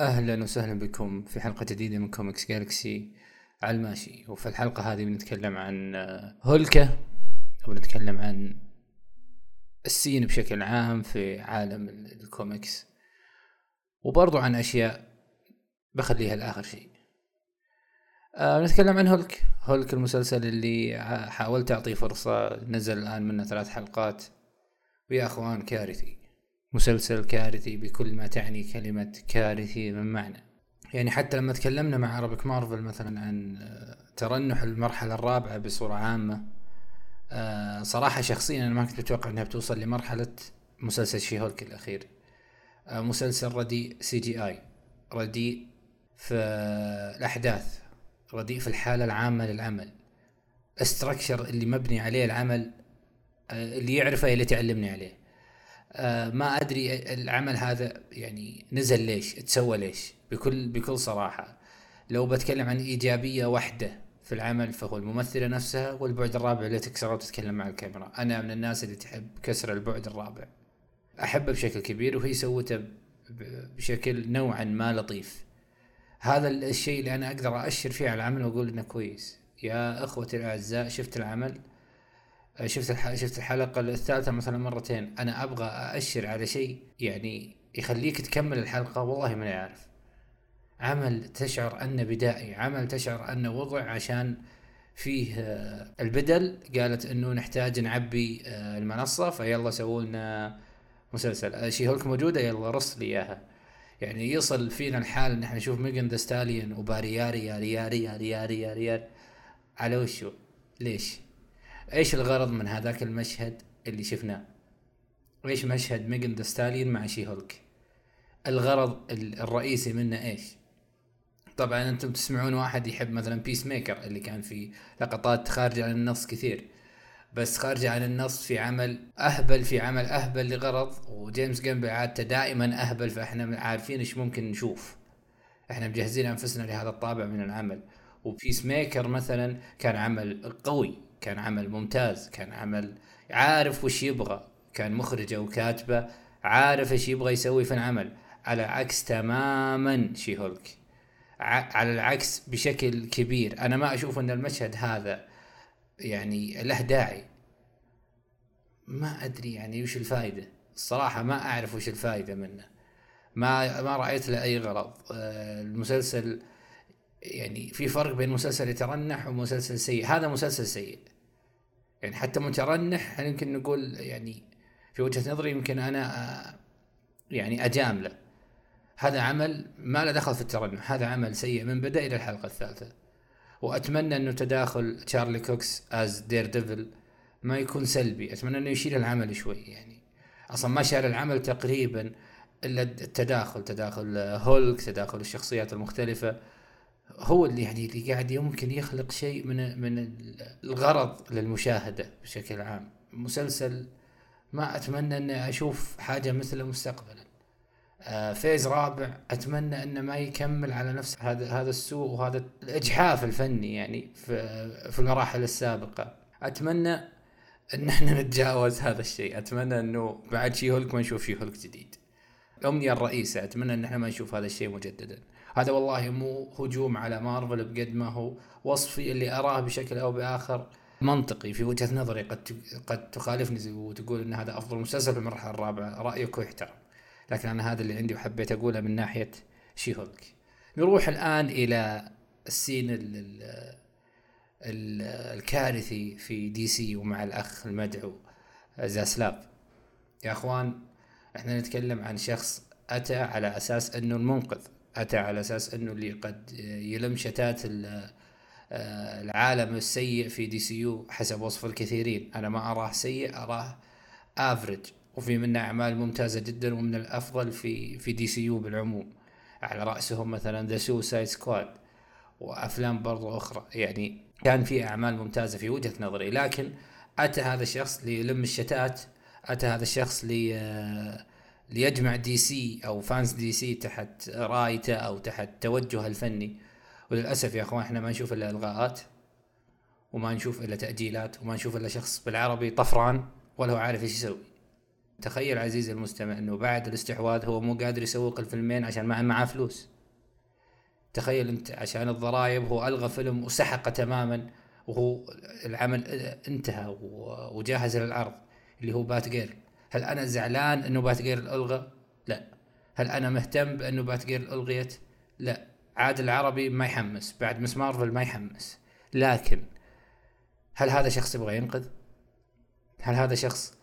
أهلا وسهلا بكم في حلقة جديدة من Comics Galaxy على الماشي. وفي الحلقة هذه بنتكلم عن آه، هولكه وبنتكلم عن ال scene بشكل عام في عالم الكوميكس وبرضو عن أشياء بخليها لآخر شيء. أه نتكلم عن She-Hulk. She-Hulk المسلسل اللي حاولت أعطيه فرصة نزل الآن منه ثلاث حلقات. ويا أخوان كارثي. مسلسل كارثي بكل ما تعني كلمة كارثي من معنى. يعني حتى لما تكلمنا مع عربك مارفل مثلا عن آه، ترنح المرحلة الرابعة بصورة عامة آه، صراحة شخصيا أنا ما كنت متوقع أنها بتوصل لمرحلة مسلسل She-Hulk الأخير. آه، مسلسل رديء CGI رديء في الأحداث رديء في الحالة العامة للعمل. استراكشر اللي مبني عليه العمل اللي يعرفه اللي تعلمني عليه. ما أدري العمل هذا يعني نزل ليش تسوى ليش؟ بكل بكل صراحة. لو بتكلم عن إيجابية واحدة في العمل فهو الممثلة نفسها والبعد الرابع اللي تكسره وتتكلم مع الكاميرا. أنا من الناس اللي تحب كسر البعد الرابع. أحبه بشكل كبير وهي سوته بشكل نوعا ما لطيف. هذا الشيء اللي أنا أقدر أأشر فيه على العمل وأقول إنه كويس. يا اخوتي الأعزاء شفت العمل؟ شفت الح... شفت الحلقة الثالثة مثلا مرتين أنا أبغى أأشر على شيء يعني يخليك تكمل الحلقة والله ماني عارف عمل تشعر أنه بدائي عمل تشعر أنه وضع عشان فيه آه، البدل. قالت إنه نحتاج نعبي آه، المنصة فيلا سووا لنا مسلسل. آه، شي هولك موجودة؟ يلا رص لي إياها. يعني يصل فينا الحال إن إحنا نشوف ميجن ذا ستاليون وبارياري يا رياري يا رياري يا على وشو؟ ليش؟ إيش الغرض من هذاك المشهد اللي شفناه؟ إيش مشهد ميجن ذا ستالين مع شي هولك؟ الغرض الرئيسي منه إيش؟ طبعا أنتم تسمعون واحد يحب مثلا بيس ميكر اللي كان في لقطات خارجة عن النص كثير. بس خارجة عن النص في عمل أهبل في عمل أهبل لغرض وجيمس جيم بعادته دائما أهبل فإحنا عارفين إيش ممكن نشوف. إحنا مجهزين أنفسنا لهذا الطابع من العمل. وبيس ميكر مثلا كان عمل قوي. كان عمل ممتاز كان عمل عارف وش يبغى كان مخرجة وكاتبة عارف إيش يبغى يسوي في العمل. على عكس تماما شي هولك. على العكس بشكل كبير. أنا ما أشوف إن المشهد هذا يعني له داعي. ما أدري يعني وش الفائده الصراحة ما أعرف وش الفائده منه. ما ما رأيت له أي غرض. آه، المسلسل يعني في فرق بين مسلسل يترنح ومسلسل سيء. هذا مسلسل سيء. يعني حتى مترنح يمكن نقول يعني في وجهة نظري يمكن أنا يعني اجامله هذا عمل ما له دخل في الترنح. هذا عمل سيء من بدا إلى الحلقة الثالثة. وأتمنى أنه تداخل تشارلي كوكس as Daredevil ما يكون سلبي. أتمنى أنه يشيل العمل شوي يعني. أصلا ما شال العمل تقريبا إلا التداخل تداخل هولك تداخل الشخصيات المختلفة. هو اللي يعني اللي قاعد يمكن يخلق شيء من من الغرض للمشاهدة بشكل عام. مسلسل ما أتمنى أني أشوف حاجة مثله مستقبلا. آه فيز رابع أتمنى أنه ما يكمل على نفس هذا هذا السوء وهذا الإجحاف الفني يعني في في المراحل السابقة. أتمنى أن إحنا نتجاوز هذا الشيء. أتمنى إنه بعد شي هولك ما نشوف شي هولك جديد. الامنيه الرئيسة أتمنى إن إحنا ما نشوف هذا الشيء مجددا. هذا والله مو هجوم على مارفل بقد ما هو وصفي اللي أراه بشكل أو بآخر منطقي في وجهة نظري. قد قد تخالفني وتقول إن هذا أفضل مسلسل في المرحلة الرابعة. رأيك يحترم لكن أنا هذا اللي عندي وحبيت أقوله من ناحية شي هولك نروح الآن إلى ال scene ال ال ال الكارثي في DC ومع الأخ المدعو زاسلاف. يا أخوان إحنا نتكلم عن شخص أتى على أساس إنه المنقذ. أتى على أساس أنه اللي قد يلم شتات العالم السيء في DCU حسب وصف الكثيرين. أنا ما أراه سيء أراه average وفي منه أعمال ممتازة جدا ومن الأفضل في في DCU بالعموم. على رأسهم مثلا The Suicide Squad وأفلام برضو أخرى. يعني كان في أعمال ممتازة في وجهة نظري. لكن أتى هذا الشخص ليلم الشتات أتى هذا الشخص لي ليجمع DC أو fans DC تحت رايته أو تحت توجهه الفني. وللأسف يا أخوان إحنا ما نشوف إلا إلغاءات وما نشوف إلا تأجيلات وما نشوف إلا شخص بالعربي طفران ولا هو عارف إيش يسوي. تخيل عزيزي المستمع إنه بعد الاستحواذ هو مو قادر يسوق الفيلمين عشان ما معاه فلوس. تخيل أنت عشان الضرائب هو ألغى فيلم وسحقه تماما وهو العمل انتهى وجاهز للعرض اللي هو بات جير هل أنا زعلان إنه بات جير الغى لا. هل أنا مهتم بإنه بات جير الغيت لا. عاد العربي ما يحمس. بعد مس مارفل ما يحمس. لكن هل هذا شخص يبغى ينقذ؟ هل هذا شخص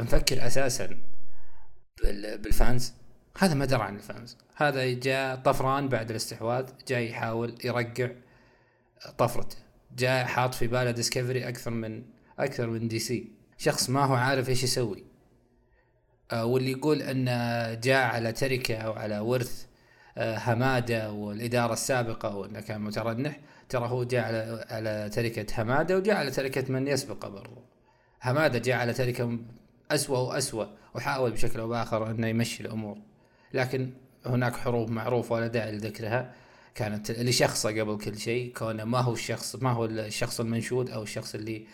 مفكر أساسا بال fans؟ هذا ما درى عن ال fans. هذا جاء طفران بعد الاستحواذ جاي يحاول يرقع طفرته. جاء حاط في باله Discovery أكثر من أكثر من DC شخص ما هو عارف إيش يسوي. واللي يقول أن جاء على تركة أو على ورث آه، همادة والإدارة السابقة وإنه كان مترنح ترى هو جاء على على تركة همادة وجاء على تركة من يسبقه برضو. همادة جاء على تركة اسوء واسوء وحاول بشكل أو بآخر أنه يمشي الأمور. لكن هناك حروب معروفة ولا داعي لذكرها. كانت لشخصه قبل كل شيء كونه ما هو الشخص ما هو الشخص المنشود أو الشخص اللي آه،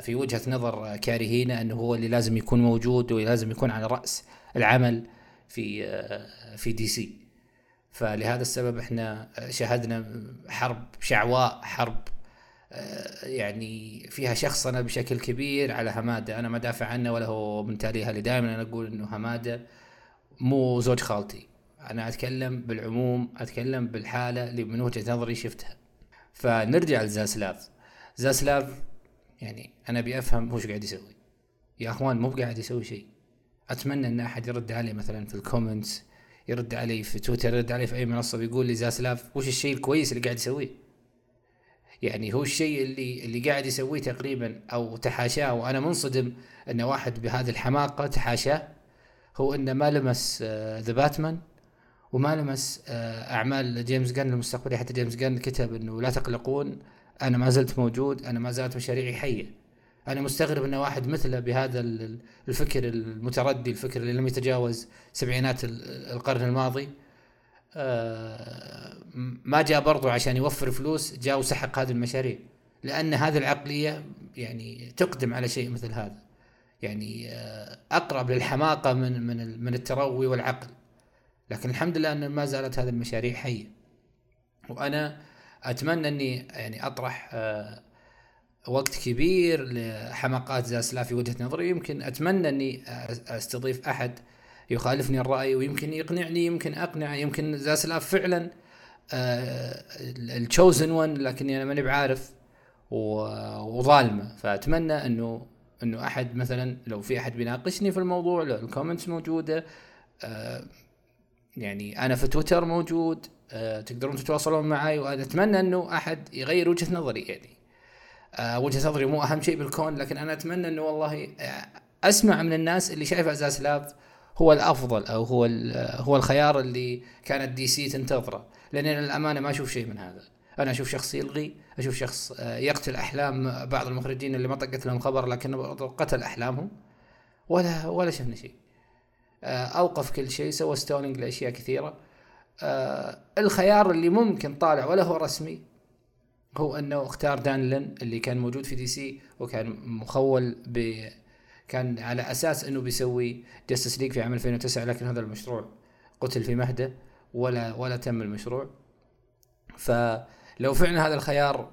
في وجهة نظر كارهينه أنه هو اللي لازم يكون موجود ولازم يكون على رأس العمل في آه، في دي سي. فلهذا السبب إحنا شاهدنا حرب شعواء حرب آه، يعني فيها شخصنة بشكل كبير على همادة. أنا ما دافع عنه ولا هو من تاليها اللي دائما أنا أقول إنه همادة مو زوج خالتي. أنا أتكلم بالعموم أتكلم بالحالة اللي من وجهة نظري شفتها. فنرجع لزاسلاف. زاسلاف يعني أنا أبي أفهم وش قاعد يسوي. يا أخوان مو قاعد يسوي شيء. أتمنى إن أحد يرد علي مثلا في ال comments يرد علي في تويتر يرد علي في أي منصة ويقول لي زاسلاف وش الشيء الكويس اللي قاعد يسويه؟ يعني هو الشيء اللي اللي قاعد يسويه تقريبا أو تحاشاه وأنا منصدم إن واحد بهذه الحماقة تحاشاه هو إنه ما لمس The Batman وما لمس آه، أعمال جيمس جن المستقبليه حتى جيمس جن كتب إنه لا تقلقون أنا ما زلت موجود أنا ما زالت مشاريعي حية. أنا مستغرب أن واحد مثله بهذا الفكر المتردي الفكر اللي لم يتجاوز سبعينات القرن الماضي. آه، ما جاء برضو عشان يوفر فلوس جاء وسحق هذه المشاريع. لأن هذه العقلية يعني تقدم على شيء مثل هذا. يعني آه، أقرب للحماقة من من من التروي والعقل. لكن الحمد لله أن ما زالت هذه المشاريع حية. وأنا أتمنى إني يعني أطرح آه، وقت كبير لحماقات زاسلا في وجهة نظري. يمكن أتمنى إني أستضيف أحد يخالفني الرأي ويمكن يقنعني يمكن اقنع يمكن زاسلاف فعلا التشوزن ون لكني أنا ماني بعارف وظالمه. فأتمنى إنه إنه أحد مثلا لو في أحد بيناقشني في الموضوع لو الكومنتس موجودة آه، يعني أنا في تويتر موجود آه، تقدرون تتواصلون معي وأنا أتمنى إنه أحد يغير وجهة نظري يعني. آه، وجهة نظري مو أهم شيء بالكون لكن أنا أتمنى إنه والله أسمع من الناس اللي شايفه أساس لاب هو الأفضل أو هو هو الخيار اللي كانت دي سي تنتظره. لأن الامانه ما أشوف شيء من هذا. أنا أشوف شخص يلغي أشوف شخص يقتل أحلام بعض المخرجين اللي ما طقت لهم خبر لكنه قتل أحلامهم. ولا ولا شفنا شيء. آه، أوقف كل شيء سوى ستونينج لأشياء كثيرة. آه، الخيار اللي ممكن طالع ولا هو رسمي هو أنه اختار دان لين اللي كان موجود في DC وكان مخول ب كان على أساس أنه بيسوي Justice League في عام 2009 لكن هذا المشروع قتل في مهده ولا ولا تم المشروع. فلو فعلا هذا الخيار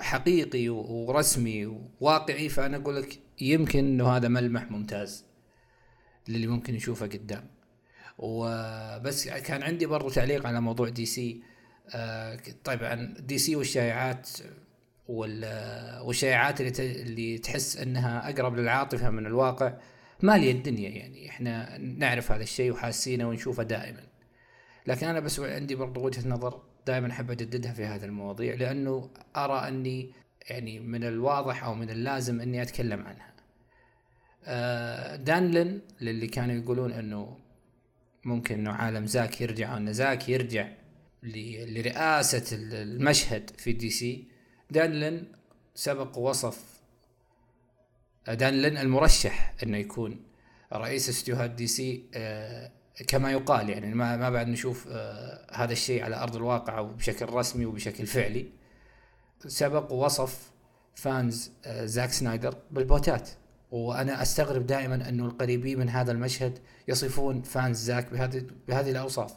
حقيقي ورسمي وواقعي فأنا أقول لك يمكن إنه هذا ملمح ممتاز للي ممكن يشوفه قدام. وبس كان عندي برضو تعليق على موضوع DC. آه طبعا DC والشائعات والشائعات اللي اللي تحس إنها أقرب للعاطفة من الواقع مالية الدنيا يعني. إحنا نعرف هذا الشيء وحاسينه ونشوفه دائما. لكن أنا بس عندي برضو وجهة نظر دائما أحب أجددها في هذه المواضيع لأنه أرى إني يعني من الواضح أو من اللازم إني أتكلم عنها. آه، دان لين للي كانوا يقولون إنه ممكن إنه عالم زاك يرجع أو إن زاك يرجع لرئاسة المشهد في DC. دان لين سبق ووصف آه، دان لين المرشح إنه يكون رئيس استديوهات DC آه، كما يقال يعني ما ما بعد نشوف هذا الشيء على أرض الواقع أو بشكل رسمي وبشكل فعلي. سبق ووصف fans زاك سنايدر بال bot ات. وأنا أستغرب دائما أنه القريبين من هذا المشهد يصفون fans زاك بهذه بهذه الأوصاف.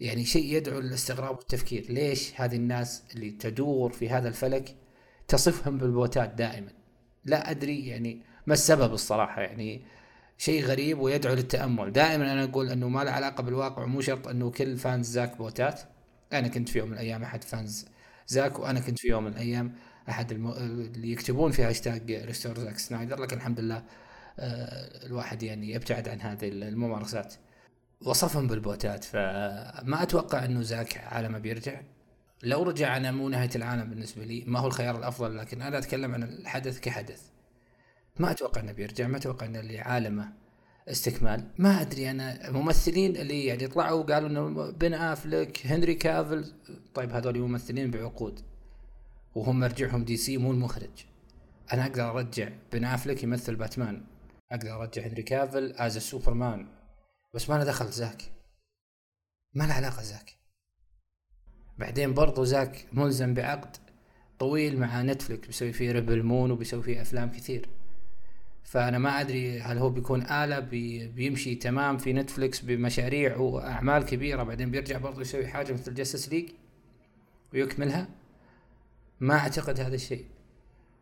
يعني شيء يدعو للاستغراب والتفكير. ليش هذه الناس اللي تدور في هذا الفلك تصفهم بال bot ات دائما؟ لا أدري يعني ما السبب الصراحة. يعني شيء غريب ويدعو للتأمل. دائما أنا أقول أنه ما له علاقة بالواقع ومو شرط أنه كل fans زاك bot ات. أنا كنت في يوم من الأيام أحد fans زاك وأنا كنت في يوم من الأيام أحد الم... اللي يكتبون في hashtag restore زاك سنايدر لكن الحمد لله آه، الواحد يعني يبتعد عن هذه الممارسات. وصفهم بال bot ات فما أتوقع إنه زاك عالمه بيرجع. لو رجع أنا مو نهاية العالم بالنسبة لي ما هو الخيار الأفضل لكن أنا أتكلم عن الحدث كحدث. ما أتوقع إنه بيرجع ما أتوقع إنه اللي عالمه استكمال. ما أدري أنا ممثلين اللي يعني طلعوا وقالوا إنه بن أفلك هنري كافل. طيب هذول ممثلين بعقود. وهم مرجعهم DC مو المخرج. أنا أقدر أرجع بن أفلك يمثل باتمان. أقدر أرجع هنري كافل as Superman بس ما له دخل زاك ما له علاقة زاك بعدين برضو زاك ملزم بعقد طويل مع Netflix بيسوي فيه Rebel Moon وبيسوي فيه أفلام كثير. فأنا ما أدري هل هو بيكون آلة بي بيمشي تمام في Netflix بمشاريع وأعمال كبيرة بعدين بيرجع برضه يسوي حاجة مثل Justice League ويكملها. ما أعتقد هذا الشيء.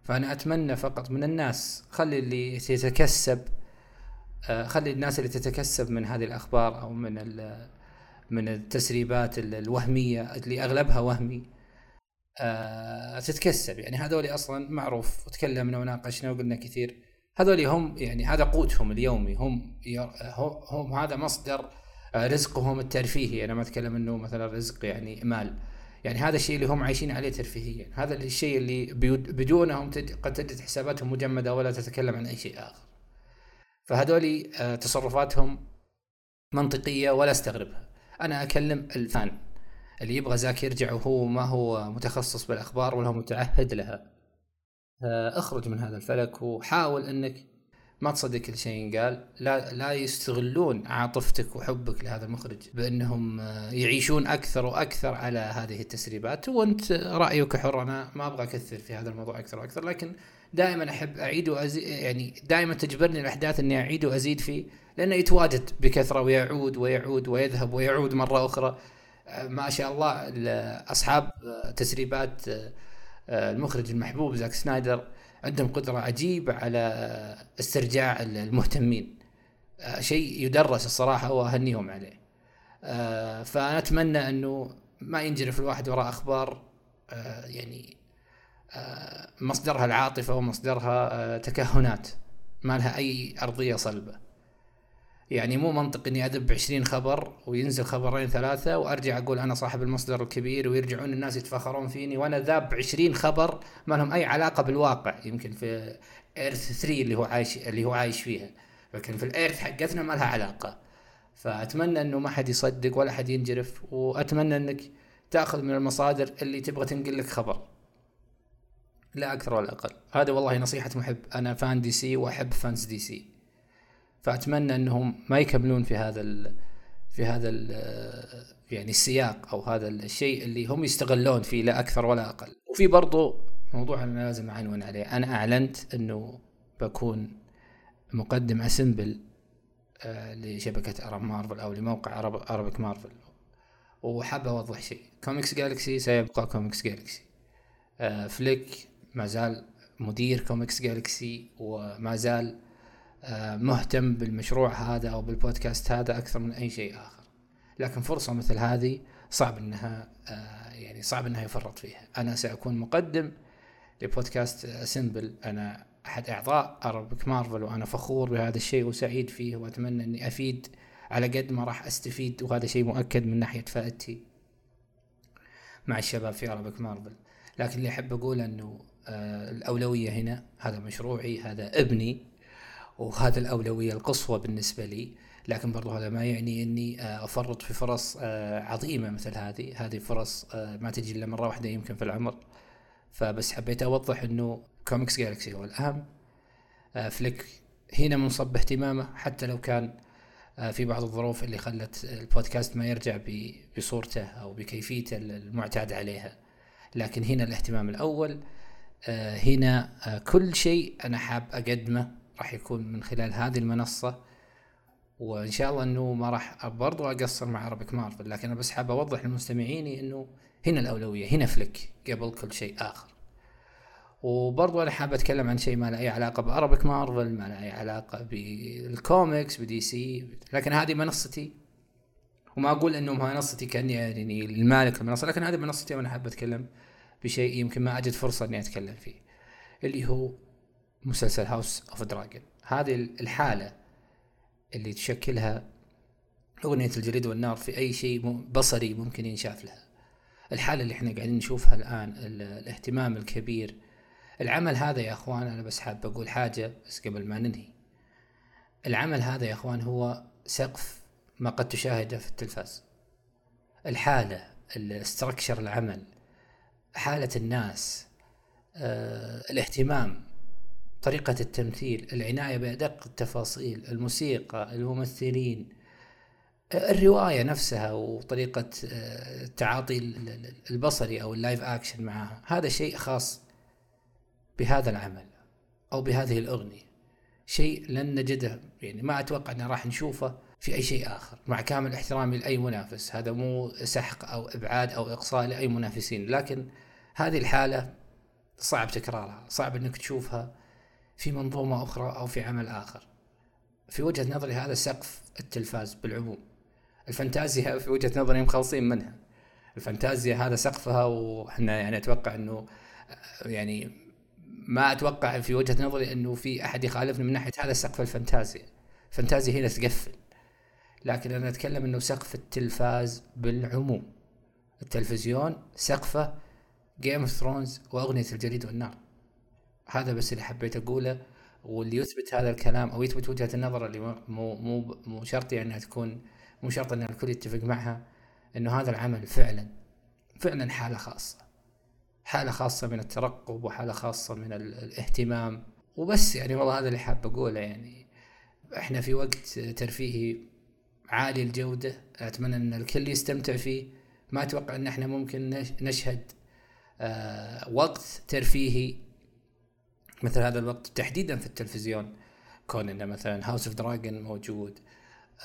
فأنا أتمنى فقط من الناس خلي اللي يتكسب آه، خلي الناس اللي تتكسب من هذه الأخبار أو من من التسريبات الوهمية اللي أغلبها وهمي آه، تتكسب. يعني هذول أصلا معروف وتكلمنا وناقشنا وقلنا كثير. هذول هم يعني هذا قوتهم اليومي هم هم هذا مصدر آه، رزقهم الترفيهي. أنا ما أتكلم إنه مثلا رزق يعني مال. يعني هذا الشيء اللي هم عايشين عليه ترفيهيا. هذا الشيء اللي بدونهم قد تجد حساباتهم مجمدة ولا تتكلم عن أي شيء آخر. فهذول آه، تصرفاتهم منطقية ولا أستغربها. أنا أكلم الفان اللي يبغى زاك يرجع وهو ما هو متخصص بالأخبار ولا هو متعهد لها. آه، اخرج من هذا الفلك وحاول إنك ما تصدق كل شيء ينقال. لا لا يستغلون عاطفتك وحبك لهذا المخرج بأنهم آه، يعيشون أكثر وأكثر على هذه التسريبات. وأنت رأيك حر. أنا ما أبغى أكثر في هذا الموضوع أكثر وأكثر لكن دائما أحب أعيد وازيد يعني دائما تجبرني الأحداث إني أعيد وأزيد فيه لأنه يتواجد بكثرة ويعود ويعود ويذهب ويعود مرة أخرى. آه، ما شاء الله أصحاب تسريبات المخرج المحبوب زاك سنايدر عندهم قدرة عجيبة على استرجاع المهتمين. آه، شيء يدرس الصراحة وأهنيهم عليه. آه، فأنا أتمنى أنه ما ينجرف الواحد وراء أخبار آه، يعني مصدرها العاطفة ومصدرها تكهنات ما لها أي أرضية صلبة. يعني مو منطق إني اذب 20 خبر وينزل خبرين ثلاثة وأرجع أقول أنا صاحب المصدر الكبير ويرجعون الناس يتفاخرون فيني وأنا ذاب 20 خبر ما لهم أي علاقة بالواقع. يمكن في Earth 3 اللي هو عايش اللي هو عايش فيها. لكن في ال Earth حقتنا ما لها علاقة. فأتمنى إنه ما حد يصدق ولا حد ينجرف وأتمنى إنك تأخذ من المصادر اللي تبغى تنقل لك خبر. لا أكثر ولا أقل. هذا والله نصيحة محب. أنا fan DC وأحب fans DC. فأتمنى أنهم ما يكملون في هذا ال في هذا ال يعني السياق أو هذا الشيء اللي هم يستغلون فيه لا أكثر ولا أقل. وفي برضو موضوع أنا لازم اعنون عليه. أنا أعلنت أنه بكون مقدم Assemble آه لشبكة Arab Marvel أو لموقع Arab Arabic Marvel وحاب أوضح شيء. Comics Galaxy سيبقى Comics Galaxy فليك ما زال مدير Comics Galaxy وما زال مهتم بالمشروع هذا أو بالبودكاست هذا أكثر من أي شيء آخر. لكن فرصة مثل هذه صعب إنها آه، يعني صعب إنها يفرط فيها. أنا سأكون مقدم لبودكاست سمبل أنا أحد أعضاء اربك مارفل وأنا فخور بهذا الشيء وسعيد فيه وأتمنى إني أفيد على قد ما راح أستفيد وهذا شيء مؤكد من ناحية فائدتي مع الشباب في اربك مارفل لكن اللي أحب أقول إنه آه، الأولوية هنا هذا مشروعي هذا ابني وهذا الأولوية القصوى بالنسبة لي. لكن برضو هذا ما يعني إني آه، أفرط في فرص آه، عظيمة مثل هذه. هذه فرص آه، ما تجي إلا مرة واحدة يمكن في العمر. فبس حبيت أوضح إنه Comics Galaxy هو الأهم. فليك هنا منصب اهتمامه حتى لو كان في بعض الظروف اللي خلت البودكاست ما يرجع بصورته أو بكيفيته المعتاد عليها. لكن هنا الاهتمام الأول. هنا كل شيء أنا حاب أقدمه راح يكون من خلال هذه المنصة. وإن شاء الله إنه ما راح برضو أقصر مع Arabic Marvel لكن أنا بس حاب أوضح لمستمعيني إنه هنا الأولوية هنا فليك قبل كل شيء آخر. وبرضو أنا حاب أتكلم عن شيء ما له أي علاقة ب Arabic Marvel ما له أي علاقة بال comics ب DC لكن هذه منصتي. وما أقول انه منصتي كأني يعني المالك المنصة لكن هذه منصتي وأنا حاب أتكلم بشيء يمكن ما أجد فرصة إني أتكلم فيه اللي هو مسلسل House of Dragon هذه الحالة اللي تشكلها أغنية الجليد والنار في أي شيء بصري ممكن ينشاف لها. الحالة اللي إحنا قاعدين نشوفها الآن الاهتمام الكبير. العمل هذا يا أخوان أنا بس حاب أقول حاجة بس قبل ما ننهي. العمل هذا يا أخوان هو سقف ما قد تشاهده في التلفاز. الحالة ال structure العمل حالة الناس آه، الاهتمام طريقة التمثيل العناية بأدق التفاصيل الموسيقى الممثلين الرواية نفسها وطريقة آه، التعاطي البصري أو اللايف أكشن معها. هذا شيء خاص بهذا العمل أو بهذه الأغنية. شيء لن نجده يعني ما أتوقع أن راح نشوفه في أي شيء آخر. مع كامل احترامي لأي منافس. هذا مو سحق أو إبعاد أو إقصاء لأي منافسين. لكن هذه الحالة صعب تكرارها صعب أنك تشوفها في منظومة أخرى أو في عمل آخر. في وجهة نظري هذا سقف التلفاز بالعموم. الفانتازيا في وجهة نظري مخلصين منها. الفانتازيا هذا سقفها وحنا يعني أتوقع أنه يعني ما أتوقع في وجهة نظري أنه في أحد يخالفني من ناحية هذا سقف الفانتازيا. الفانتازيا هنا تقفل. لكن أنا أتكلم أنه سقف التلفاز بالعموم. التلفزيون سقفه Game of Thrones وأغنية الجليد والنار. هذا بس اللي حبيت أقوله واللي يثبت هذا الكلام أو يثبت وجهة النظر اللي مو مو مو شرط يعني إنها تكون مو شرط إن الكل يتفق معها إنه هذا العمل فعلا فعلا حالة خاصة. حالة خاصة من الترقب وحالة خاصة من الاهتمام. وبس يعني والله هذا اللي حاب أقوله يعني. إحنا في وقت ترفيهي عالي الجودة أتمنى إن الكل يستمتع فيه. ما أتوقع إن إحنا ممكن نشهد آه وقت ترفيهي مثل هذا الوقت تحديدا في التلفزيون. كون إنه مثلا House of Dragon موجود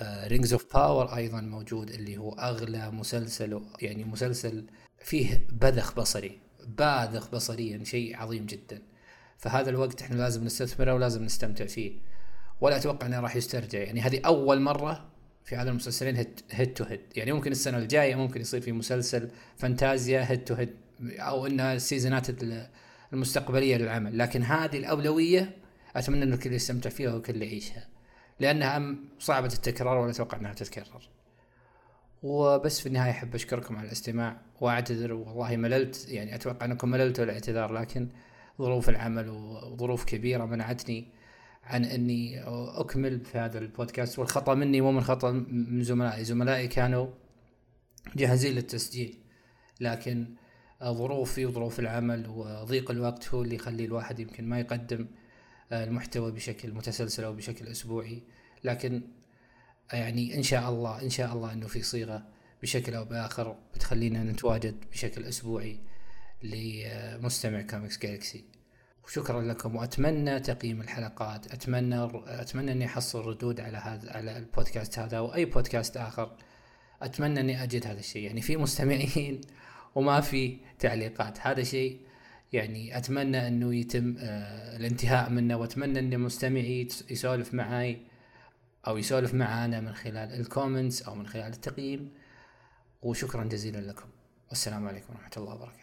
Rings of Power أيضا موجود اللي هو أغلى مسلسل يعني مسلسل فيه بذخ بصري باذخ بصريا شيء عظيم جدا. فهذا الوقت إحنا لازم نستثمره ولازم نستمتع فيه. ولا أتوقع إنه راح يسترجع. يعني هذه أول مرة في هذا المسلسلين head to head يعني ممكن السنة الجاية ممكن يصير في مسلسل فانتازيا head to head أو انها السيزونات المستقبلية للعمل لكن هذه الأولوية أتمنى ان الكل يستمتع فيها والكل يعيشها لأنها صعبة التكرار ولا أتوقع إنها تتكرر. وبس في النهاية أحب أشكركم على الاستماع وأعتذر والله مللت يعني أتوقع أنكم مللتوا الاعتذار لكن ظروف العمل وظروف كبيرة منعتني عن إني أكمل في هذا البودكاست والخطأ مني مو من خطأ من زملائي زملائي كانوا جاهزين للتسجيل لكن ظروفي وظروف العمل وضيق الوقت هو اللي يخلي الواحد يمكن ما يقدم آه، المحتوى بشكل متسلسل أو بشكل أسبوعي. لكن يعني إن شاء الله إن شاء الله إنه في صيغة بشكل أو بآخر بتخلينا نتواجد بشكل أسبوعي لمستمع Comics Galaxy وشكرا لكم وأتمنى تقييم الحلقات أتمنى أتمنى إني أحصل ردود على هذا على البودكاست هذا أو أي بودكاست آخر. أتمنى إني أجد هذا الشيء. يعني في مستمعين وما في تعليقات. هذا شيء يعني أتمنى أنه يتم آه الانتهاء منه وأتمنى أن مستمعي يسولف معي أو يسولف معنا من خلال ال comments أو من خلال التقييم. وشكرا جزيلا لكم. والسلام عليكم ورحمة الله وبركاته.